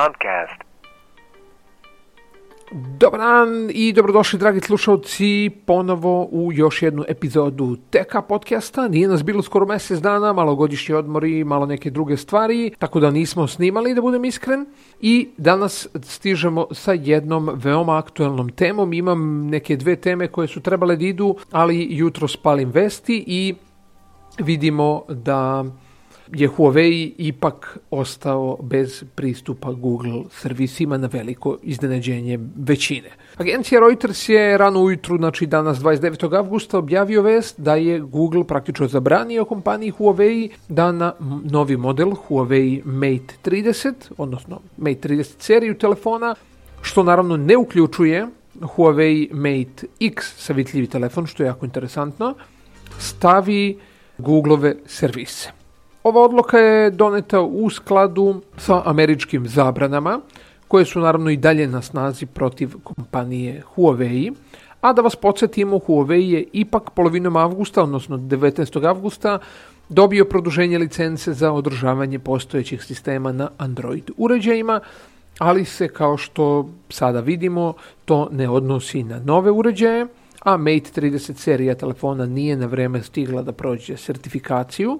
Podcast. Dobar dan i dobrodošli dragi slušalci ponovo u još jednu epizodu TK podcasta. Nije nas bilo skoro mjesec dana, malo godišnji odmori, malo neke druge stvari, tako da nismo snimali da budem iskren. I danas stižemo sa jednom veoma aktuelnom temom. Imam neke dve teme koje su trebale da idu, ali jutro spalim vesti i vidimo da je Huawei ipak ostao bez pristupa Google servisima na veliko iznenađenje većine. Agencija Reuters je rano ujutru, znači danas 29. avgusta, objavio vest da je Google praktično zabranio kompaniji Huawei da na novi model Huawei Mate 30, odnosno Mate 30 seriju telefona, što naravno ne uključuje Huawei Mate X savitljivi telefon, što je jako interesantno, stavi Googleove servise. Ova odluka je doneta u skladu sa američkim zabranama, koje su naravno i dalje na snazi protiv kompanije Huawei, a da vas podsjetimo, Huawei je ipak polovinom avgusta, odnosno 19. avgusta, dobio produženje licence za održavanje postojećih sistema na Android uređajima, ali se kao što sada vidimo to ne odnosi na nove uređaje, a Mate 30 serija telefona nije na vreme stigla da prođe sertifikaciju,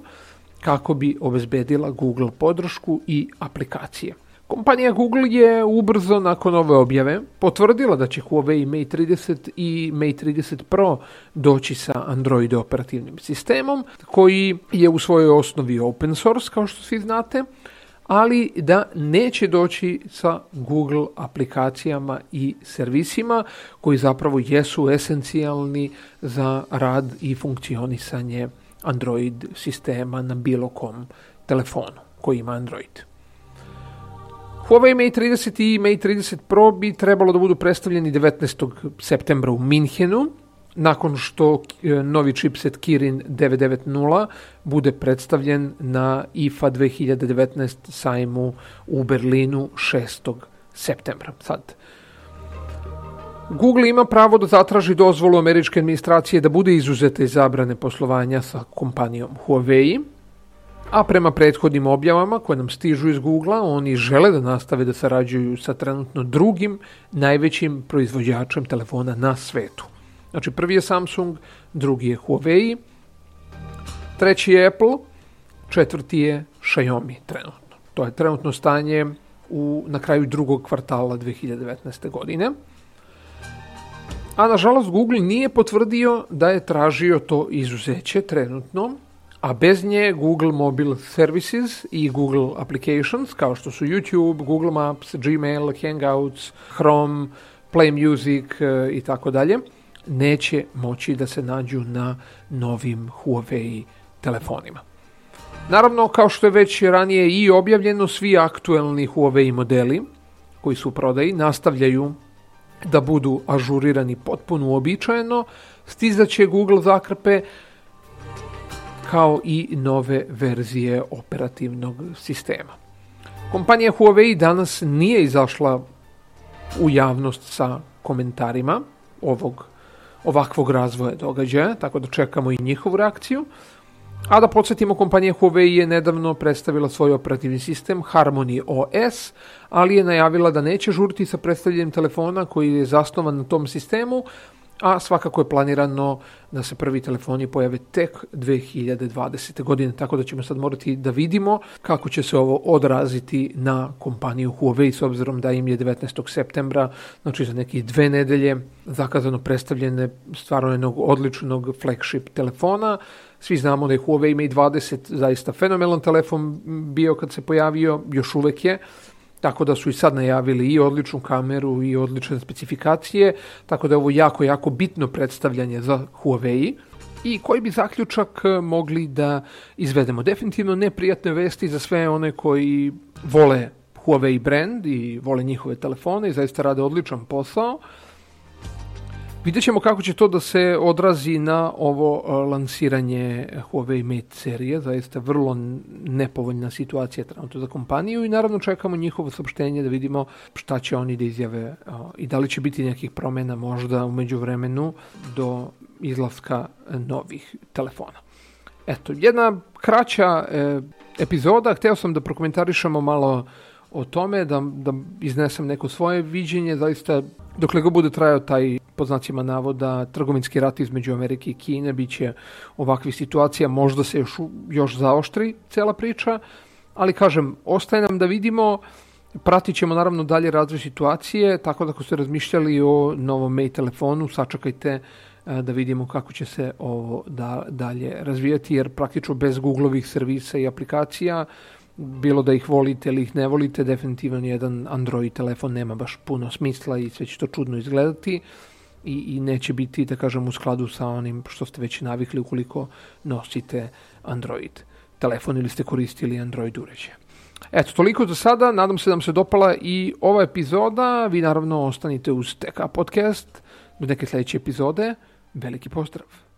kako bi obezbedila Google podršku i aplikacije. Kompanija Google je ubrzo nakon ove objave potvrdila da će Huawei Mate 30 i Mate 30 Pro doći sa Android operativnim sistemom koji je u svojoj osnovi open source kao što svi znate, ali da neće doći sa Google aplikacijama i servisima koji zapravo jesu esencijalni za rad i funkcionisanje Android sistema na bilo kom telefonu koji ima Android. Huawei Mate 30 i Mate 30 Pro bi trebalo da budu predstavljeni 19. septembra u Minhenu, nakon što e, novi chipset Kirin 990 bude predstavljen na IFA 2019 sajmu u Berlinu 6. septembra. Sad, uh, Google ima pravo da zatraži dozvolu američke administracije da bude izuzeta iz zabrane poslovanja sa kompanijom Huawei, a prema prethodnim objavama koje nam stižu iz Google-a, oni žele da nastave da sarađuju sa trenutno drugim najvećim proizvođačem telefona na svetu. Znači, prvi je Samsung, drugi je Huawei, treći je Apple, četvrti je Xiaomi trenutno. To je trenutno stanje u, na kraju drugog kvartala 2019. godine a nažalost Google nije potvrdio da je tražio to izuzeće trenutno, a bez nje Google Mobile Services i Google Applications, kao što su YouTube, Google Maps, Gmail, Hangouts, Chrome, Play Music e, i tako dalje, neće moći da se nađu na novim Huawei telefonima. Naravno, kao što je već ranije i objavljeno, svi aktuelni Huawei modeli koji su u prodaji nastavljaju da budu ažurirani potpuno uobičajeno, stizaće Google zakrpe kao i nove verzije operativnog sistema. Kompanija Huawei danas nije izašla u javnost sa komentarima ovog ovakvog razvoja događaja, tako da čekamo i njihovu reakciju. A da podsjetimo, kompanija Huawei je nedavno predstavila svoj operativni sistem Harmony OS, ali je najavila da neće žurti sa predstavljanjem telefona koji je zasnovan na tom sistemu, a svakako je planirano da se prvi telefoni pojave tek 2020. godine, tako da ćemo sad morati da vidimo kako će se ovo odraziti na kompaniju Huawei s obzirom da im je 19. septembra, znači za nekih dve nedelje, zakazano predstavljene stvarno jednog odličnog flagship telefona. Svi znamo da je Huawei Mate 20 zaista fenomenalan telefon bio kad se pojavio, još uvek je, Tako da su i sad najavili i odličnu kameru i odlične specifikacije, tako da je ovo jako, jako bitno predstavljanje za Huawei. I koji bi zaključak eh, mogli da izvedemo? Definitivno neprijatne vesti za sve one koji vole Huawei brand i vole njihove telefone i zaista rade odličan posao. Vidjet ćemo kako će to da se odrazi na ovo e, lansiranje Huawei Mate serije, zaista vrlo nepovoljna situacija trenutno za kompaniju i naravno čekamo njihovo saopštenje da vidimo šta će oni da izjave e, i da li će biti nekih promena možda umeđu vremenu do izlaska novih telefona. Eto, jedna kraća e, epizoda, hteo sam da prokomentarišemo malo o tome, da, da iznesem neko svoje viđenje, zaista dokle god bude trajao taj pod znacima navoda trgovinski rat između Amerike i Kine, biće će ovakvih situacija, možda se još, još zaoštri cela priča, ali kažem, ostaje nam da vidimo, pratit ćemo naravno dalje razvoj situacije, tako da ako ste razmišljali o novom Mate telefonu, sačekajte e, da vidimo kako će se ovo da, dalje razvijati, jer praktično bez Googleovih servisa i aplikacija, bilo da ih volite ili ih ne volite, definitivno jedan Android telefon nema baš puno smisla i sve će to čudno izgledati i, i neće biti, da kažem, u skladu sa onim što ste već navikli ukoliko nosite Android telefon ili ste koristili Android uređaj. Eto, toliko za sada, nadam se da vam se dopala i ova epizoda, vi naravno ostanite uz TK Podcast do neke sledeće epizode, veliki pozdrav!